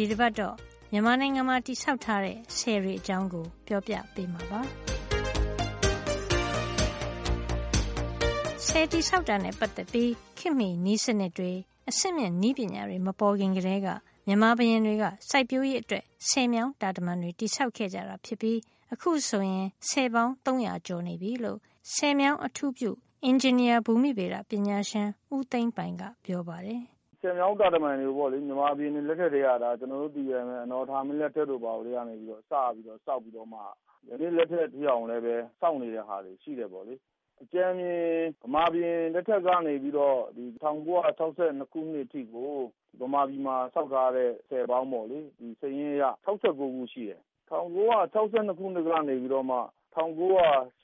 ဒီတစ်ပတ်တော့မြန်မာနိုင်ငံမှာတိစောက်ထားတဲ့ဆည်တွေအကြောင်းကို ပြောပြပေးမှာပါ။ဆည်တိစောက်တာနဲ့ပတ်သက်ပြီးခင်မီနီးစနစ်တွေအဆင့်မြင့်နီးပညာတွေမပေါ်ခင်ကတည်းကမြန်မာဘရင်တွေကစိုက်ပျိုးရေးအတွက်ဆည်မြောင်းတာတမန်တွေတိစောက်ခဲ့ကြတာဖြစ်ပြီးအခုဆိုရင်ဆည်ပေါင်း300ကျော်နေပြီလို့ဆည်မြောင်းအထူးပြုအင်ဂျင်နီယာဘူမိဗေဒပညာရှင်ဦးသိန်းပိုင်ကပြောပါတယ်။ ဆည်မြောင်းတာတမံတွေကိုပေါ့လေ မြန်မာဘုရင်တွေလက်ထက်ကတည်းက ကျနော်တို့သိတဲ့အတိုင်းပဲ အနော်ထမင်းလက်ထက်တို့ ဘာတို့ကနေပြီးတော့ စပြီးတော့ ဆောက်ပြီးတော့မှ ယနေ့လက်ထက်ထိအောင်လည်းပဲစောင့်နေတဲ့ဟာတွေ ရှိတယ်ပေါ့လေ။အကြမ်းဖျဉ်းဗမာဘုရင်လက်ထက်ကနေပြီးတော့ ၁၉၆၂ ခုနှစ်အထိကိုဗမာပြည်မှာ ဆောက်ထားတဲ့ ဆည်ပေါင်းပေါ့လေ စာရင်းအရ ၆၉ ခုရှိတယ်။၁၉၆၂ ခုနှစ်ကနေပြီးတော့မှ ၁၉၈၈-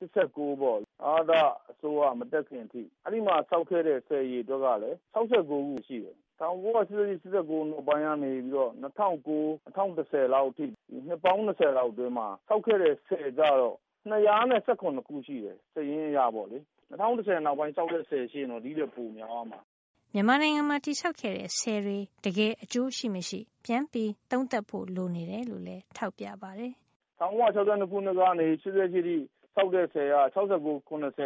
၈၉ ပေါ့ အာဏာအစိုးရမတက်ခင်အထိအဲဒီမှာဆောက်ခဲ့တဲ့ဆည်အရေအတွက်ကလည်း၆၉ခုရှိတယ်။၁၉၈၈-၈၉နောက်ပိုင်းကနေပြီးတော့၂၀၀၉-၂၀၁၀လောက်အထိနှစ်ပေါင်း၂၀လောက်အတွင်းမှာဆောက်ခဲ့တဲ့ဆည်ကျတော့၂၁၇ခုရှိတယ်စာရင်းအရပေါ့လေ။၂၀၁၀နောက်ပိုင်းဆောက်တဲ့ဆည်ရှိရင်တော့ဒီထက်ပိုများသွားမှာ။မြန်မာနိုင်ငံမှာတည်ဆောက်ခဲ့တဲ့ဆည်တွေတကယ်အကျိုးရှိမရှိပြန်ပြီးသုံးသပ်ဖို့လိုနေတယ်လို့လည်းထောက်ပြပါတယ်၁၉၆၂ခုနှစ်ကနေ၈၈အထိ ဆောက်တဲ့ဆည်က ၆၉-၇၀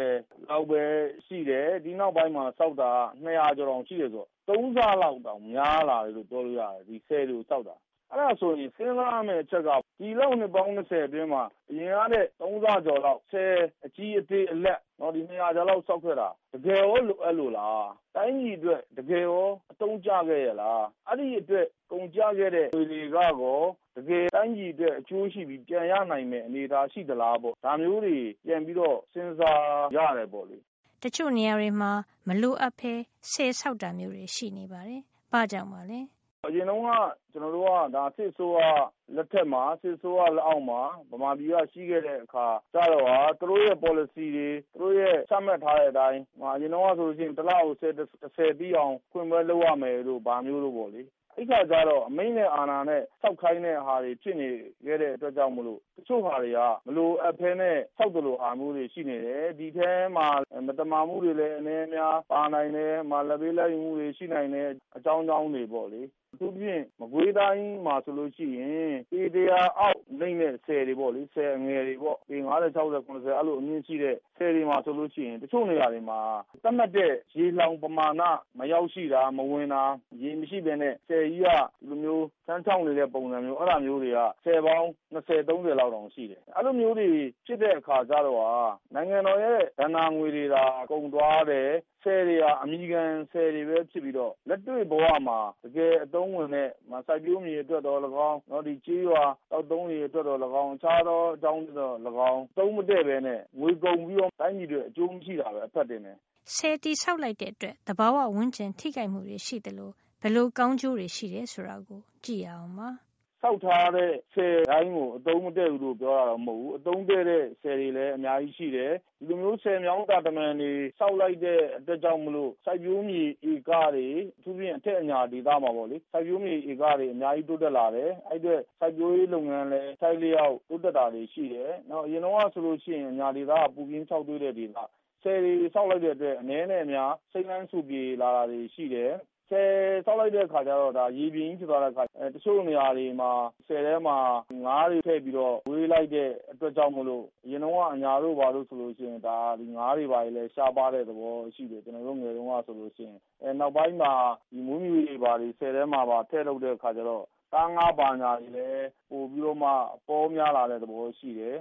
လောက်ပဲရှိတယ်။ဒီနောက်ပိုင်းမှာ ဆောက်တာ၂၀၀ ကျော်တောင်ရှိတယ်ဆိုတော့ ၃ ဆလောက်တောင်များလာတယ်လို့ ပြောလို့ရတယ် ဒီဆည်တွေကို ဆောက်တာ။ အဲဒါဆိုရင် စဉ်းစားရမယ့်အချက်က ဒီလောက် နှစ်ပေါင်း ၂၀ အတွင်းမှာ အရင်ကထက် ၃ ဆကျော်လောက် ဆည်အကြီးအသေးအလတ် ၂၀၀ ကျော်လောက် ဆောက်ခဲ့တာ တကယ်ရော လိုအပ်လို့လား။တိုင်းပြည်အတွက် တကယ်ရော အသုံးကျခဲ့ရဲ့လား။အဲဒီအတွက် ကုန်ကျခဲ့တဲ့ ငွေတွေကရော တကယ်တိုင်းပြည်အတွက် အကျိုးရှိပြီး ပြန်ရနိုင်မယ့် အနေအထားရှိသလားပေါ့ ဒါမျိုးတွေ ပြန်ပြီးတော့ စဉ်းစားရတယ်ပေါ့လေ တချို့နေရာတွေမှာ မလိုအပ်ဘဲဆဲဆောက်တာမျိုးတွေ ရှိနေပါတယ်။ဘာကြောင့်ပါလဲ။ အရင်တုန်းက ကျွန်တော်တို့ကဒါစစ်ဆိုးကလက်ထက်မှာ စစ်ဆိုးကလက်အောက်မှာ ဗမာပြည်က ရှိခဲ့တဲ့အခါကျတော့ဟာသူတို့ရဲ့ policy တွေ သူတို့ရဲ့ ချမှတ်ထားတဲ့အတိုင်း အရင်တုန်းကဆိုလို့ရှိရင်တစ်လောက်10 10ပြီးအောင်ခွင့်ပွဲလုပ်ရမယ်လို့ဗာမျိုးလို့ပေါ့လေ အဲဒီအခါကျတော့ အမိန့်နဲ့ အာဏာနဲ့ ဆောက်ခိုင်းတဲ့ဟာတွေ ဖြစ်နေခဲ့တဲ့အတွက်ကြောင့်မို့လို့ တချို့ဟာတွေက မလိုအပ်ဘဲနဲ့ ဆောက်သလိုဟာမျိုးတွေ ရှိနေတယ်။ဒီအထဲမှာ မသမာမှုတွေလည်း အနည်းအများ ပါနိုင်တယ်။လာဘ်ပေးလာဘ်ယူမှုတွေ ရှိနိုင်တဲ့ အကြောင်းကြောင်းတွေပေါ့လေ အထူးသဖြင့် မကွေးတိုင်းမှာဆိုလို့ရှိရင် ပေတရာအောက်နိမ့်တဲ့ ဆည်တွေပေါ့လေ ဆည်အငယ်တွေပေါ့ ပေ ၅၀၊၆၀၊၇၀ အဲလိုအမြင့်ရှိတဲ့ ဆည်တွေမှာဆိုလို့ရှိရင် တချို့နေရာတွေမှာ သတ်မှတ်တဲ့ ရေလှောင်ပမာဏ မရောက်ရှိတာ မဝင်တာ ရေမရှိဘဲနဲ့ ဆည်ကြီးက ဒီလိုမျိုးခန်းခြောက်နေတဲ့ ပုံစံမျိုး အဲဒါမျိုးတွေကဆည်ပေါင်း ၂၀၊၃၀ လောက်တောင်ရှိတယ်။အဲလိုမျိုးတွေ ဖြစ်တဲ့အခါကျတော့ နိုင်ငံတော်ရဲ့ ဘဏ္ဍာငွေတွေသာ ကုန်သွားတယ် ဆည်တွေဟာ အမည်ခံဆည်တွေပဲ ဖြစ်ပြီးတော့ လက်တွေ့ဘဝမှာ တကယ်အသုံးဝင်တဲ့ စိုက်ပျိုးမြေအတွက်သော်လည်းကောင်း ကျေးရွာ သောက်သုံးရေအတွက်သော်လည်းကောင်း အခြားသောအကြောင်းအတွက်သော်လည်းကောင်း အသုံးမတည့်ဘဲနဲ့ ငွေကုန်ပြီးတော့ တိုင်းပြည်အတွက် အကျိုးမရှိတာပဲ အဖတ်တင်တယ်။ဆည်တည်ဆောက်လိုက်တဲ့အတွက် သဘာဝဝန်းကျင် ထိခိုက်မှုတွေရှိသလို ဘယ်လိုကောင်းကျိုးတွေရှိတယ်ဆိုတာကိုကြည့်ရအောင်ပါဆောက်ထားတဲ့ဆည်တိုင်းကိုအသုံးမတည့်ဘူးလို့ပြောတာတော့မဟုတ်ဘူး။အသုံးတည့်တဲ့ဆည်တွေလည်းအများကြီးရှိတယ်။ဒီလိုမျိုးဆည်မြောင်းတာတမံတွေဆောက်လိုက်တဲ့အတွက်ကြောင့်မို့လို့စိုက်ပျိုးမြေဧကတွေအထူးသဖြင့်အထက်အညာဒေသမှာပေါ့လေစိုက်ပျိုးမြေဧကတွေအများကြီးတိုးတက်လာတယ်။အဲဒီအတွက်စိုက်ပျိုးရေးလုပ်ငန်းလည်းအထိုက်အလျောက်တိုးတက်တာတွေရှိတယ်။နောက်အရင်တုန်းကဆိုလို့ရှိရင်အညာဒေသကပူပြင်းခြောက်သွေ့တဲ့ဒေသ။ဆည်တွေဆောက်လိုက်တဲ့အတွက်အနည်းနဲ့အများစိမ်းလန်းစိုပြေလာတာတွေရှိတယ် ဆည်ဆောက်လိုက်တဲ့အခါကျတော့ရေပြင်ကြီးဖြစ်သွားတဲ့အခါ တချို့နေရာတွေမှာ ဆည်ထဲမှာ ငါးတွေထည့်ပြီးတော့ ဝေးလိုက်တဲ့အတွက်ကြောင့်မို့လို့ အရင်တုန်းက အညာတို့ ဘာတို့ဆိုလို့ရှိရင်ငါးတွေ ဘာတွေလည်း ရှားပါးတဲ့သဘောရှိတယ်။ကျနော်တို့ ငယ်တုန်းကဆိုလို့ရှိရင်။နောက်ပိုင်းမှာ မွေးမြူရေးတွေ ဘာတွေ ဆည်ထဲမှာပါ ထည့်လုပ်တဲ့အခါကျတော့ သားငါးဘာညာတွေလည်း ပိုပြီးတော့မှ ပေါများလာတဲ့သဘောရှိတယ်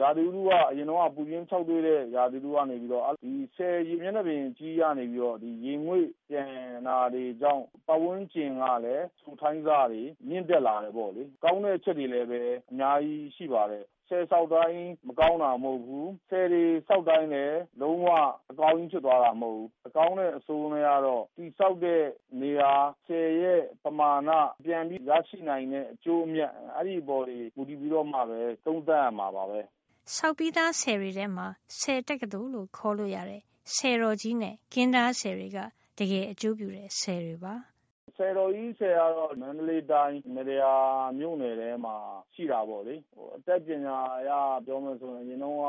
ရာသီဥတုက အရင်တုန်းက ပူပြင်းခြောက်သွေ့တဲ့ ရာသီဥတုကနေပြီးတော့ ဒီ ဆည်ရေမျက်နှာပြင်ကြီးကနေပြီးတော့ ရေငွေ့ပျံတာတွေကြောင့် ပတ်ဝန်းကျင်ကလည်း စိုထိုင်းဆတွေ မြင့်တက်လာတယ်ပေါ့လေ။ကောင်းတဲ့အချက်တွေလည်းပဲ အများကြီးရှိပါတယ် ဆည်ဆောက်တိုင်း မကောင်းတာမဟုတ်ဘူး။ဆည်တွေဆောက်တိုင်းလည်း လုံးဝအကောင်းကြီးဖြစ်သွားတာမဟုတ်ဘူး။အကောင်းနဲ့ အဆိုးနဲ့ကတော့ တည်ဆောက်တဲ့နေရာ ဆည်ရဲ့ပမာဏ ပြန်ပြီးရရှိနိုင်တဲ့အကျိုးအမြတ် အဲဒီအပေါ်မူတည်ပြီးတော့မှပဲ သုံးသပ်ရမှာပါပဲ။ဆောက်ပြီးသားဆည်တွေထဲမှာ ဆည်တက္ကသိုလ်လို့ခေါ်လို့ရတဲ့ ဆည်တော်ကြီးနဲ့ ကင်းဒါးဆည်တွေက တကယ်အကျိုးပြုတဲ့ ဆည်တွေပါ ဆည်တော်ကြီးဆည်ကတော့ မန္တလေးတိုင်း မတ္တရာမြို့နယ်ထဲမှာ ရှိတာပေါ့လေ။အတတ်ပညာအရ ပြောမယ်ဆိုရင် အရင်တုန်းက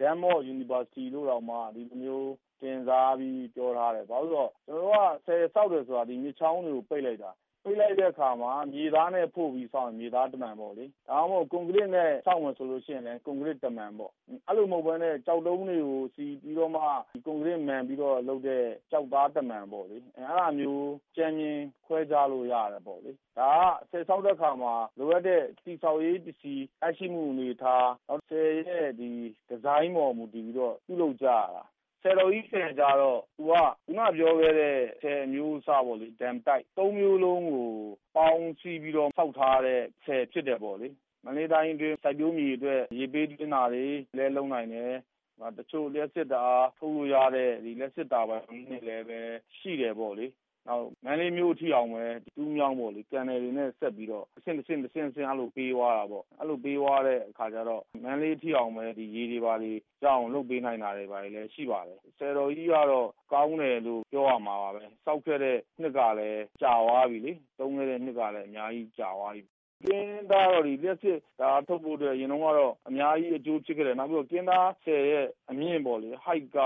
Denmark University လို့တောင်မှ ဒီလိုမျိုး တင်စားပြီး ပြောထားတယ်။ဘာလို့လဲဆိုတော့ ကျနော်တို့က ဆည်ဆောက်တယ်ဆိုတာ မြစ်ချောင်းတွေကို ပိတ်လိုက်တာ ပိတ်လိုက်တဲ့အခါမှာ မြေသားနဲ့ဖို့ပြီးဆောက်ရင် မြေသားတမံပေါ့လေ။ဒါမှမဟုတ် ကွန်ကရစ်နဲ့ ဆောက်မယ်ဆိုရင်လည်း ကွန်ကရစ်တမံပေါ့။အဲလိုမဟုတ်ပဲနဲ့ ကျောက်တုံးတွေကို စီပြီးတော့မှ ကွန်ကရစ်မံပြီးတော့လုပ်တဲ့ ကျောက်သားတမံပေါ့လေ။အဲဒါမျိုး ကြမ်းခင်းခွဲခြားလို့ရတယ်ပေါ့လေ။ဒါက ဆည်ဆောက်တဲ့အခါမှာ လိုအပ်တဲ့ တည်ဆောက်ရေးပစ္စည်း ရရှိမှုအနေအထားနောက်ဆည်ရဲ့ဒီဒီဇိုင်းပေါ် မူတည်ပြီးတော့ ပြုလုပ်ကြရတာ ဆယ်တော်ကြီးဆည်ကြတော့ သူက ခုနပြောခဲ့တဲ့ ဆည်အမျိုးအစားပေါ့လေ dam type သုံးမျိုးလုံးကို ပေါင်းစည်းပြီးတော့ ဆောက်ထားတဲ့ ဆည်ဖြစ်တယ်ပေါ့လေ။မန္တလေးတိုင်းအတွင်း စိုက်ပျိုးမြေအတွက် ရေပေးသွင်းတာတွေလည်း လုပ်နိုင်တယ်။တချို့ လျှပ်စစ်ဓာတ်အား ထုတ်လို့ရတဲ့ လျှပ်စစ်တာဘိုင်တွေလည်းပဲရှိတယ်ပေါ့လေ နောက် မန္တလေးမြို့အထိအောင်ပဲ တူးမြောင်းပေါ့လေ ကန်နယ်တွေနဲ့ ဆက်ပြီးတော့ တဆင့်တဆင့်တဆင့်တဆင့်အဲ့လိုပေးသွားတာပေါ့ အဲ့လိုပေးသွားတဲ့အခါကျတော့ မန္တလေးအထိအောင်ပဲဒီရေတွေပါတွေကြောင်းလုပ်ပေးနိုင်တာတွေပါလည်း ရှိပါတယ်ဆယ်တော်ကြီးကတော့ ကောင်းတယ်လို့ ပြောရမှာပါပဲစောက်ခဲ့တဲ့နှစ်ကလည်း ကြာသွားပြီလေ သုံးခဲ့တဲ့နှစ်ကလည်း အများကြီးကြာသွားပြီ ကင်းသားတော့ဒီလက်စစ်ဒါထုတ်ဖို့အတွက်ရင်တော့ကတော့ အများကြီးအကျိုးဖြစ်ခဲ့တယ် နောက်ပြီးတော့ ကင်းသားဆယ်ရဲ့ အမြင့်ပေါ့လေ height က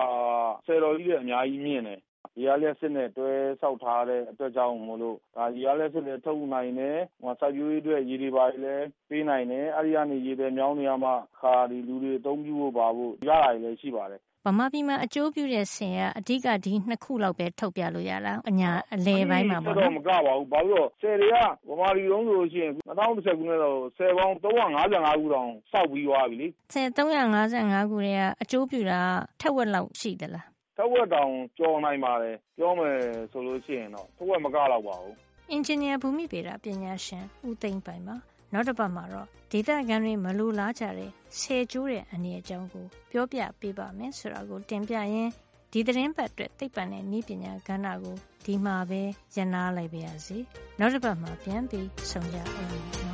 ဆယ်တော်ကြီးရဲ့အများကြီးမြင့်တယ် ရေအားလျှပ်စစ်နဲ့ တွဲဆောက်ထားတဲ့အတွက်ကြောင့်မို့လို့ဒါရေအားလျှပ်စစ်လည်း ထုတ်နိုင်တယ်ဟိုစိုက်ပျိုးရေးအတွက် ရေတွေပါလည်း ပေးနိုင်တယ် အဲဒီကနေ ရေတွေမြောင်းနေရမှခါဒီလူတွေအသုံးပြုဖို့ပါဖို့ ရတာလည်း ရှိပါတယ်ဗမာပြည်မှာ အကျိုးပြုတဲ့ဆင်ကအဓိက ဒီနှစ်ခုလောက်ပဲ ထုတ်ပြလို့ရလားအညာအလဲပိုင်းမှာပေါ့နော်မကပါဘူး ဘာလို့ဆယ်တွေကဗမာပြည်လုံးဆိုလို့ရှိရင်2010ခုနှစ်တော့ဆယ်ပေါင်း355ခုတောင်စောက်ပြီးသွားပြီလေဆယ်355ခုတွေကအကျိုးပြုတာထက်ဝက်လောက် ရှိသလား ထက်ဝက်တောင်ကျော်နိုင်ပါတယ်ပြောမယ်ဆိုလို့ရှိရင်တော့ထက်ဝက်မကတော့ပါဘူးအင်ဂျင်နီယာဘူမိဗေဒပညာရှင်ဦးသိမ့်ပိုင်ပါနောက်တစ်ပတ်မှာတော့ဒေသခံတွေမလိုလားကြတဲ့ဆဲကျိုးတဲ့အနေအကြောင်းကိုပြောပြပေးပါမယ်ဆိုတာကိုတင်ပြရင်းဒီသတင်းပတ်အတွက်သိပ္ပံနဲ့ဤပညာကဏ္ဍကိုဒီမှာပဲရနာလိုက်ပါရစေနောက်တစ်ပတ်မှာပြန်ပြီးဆုံကြအောင်နော်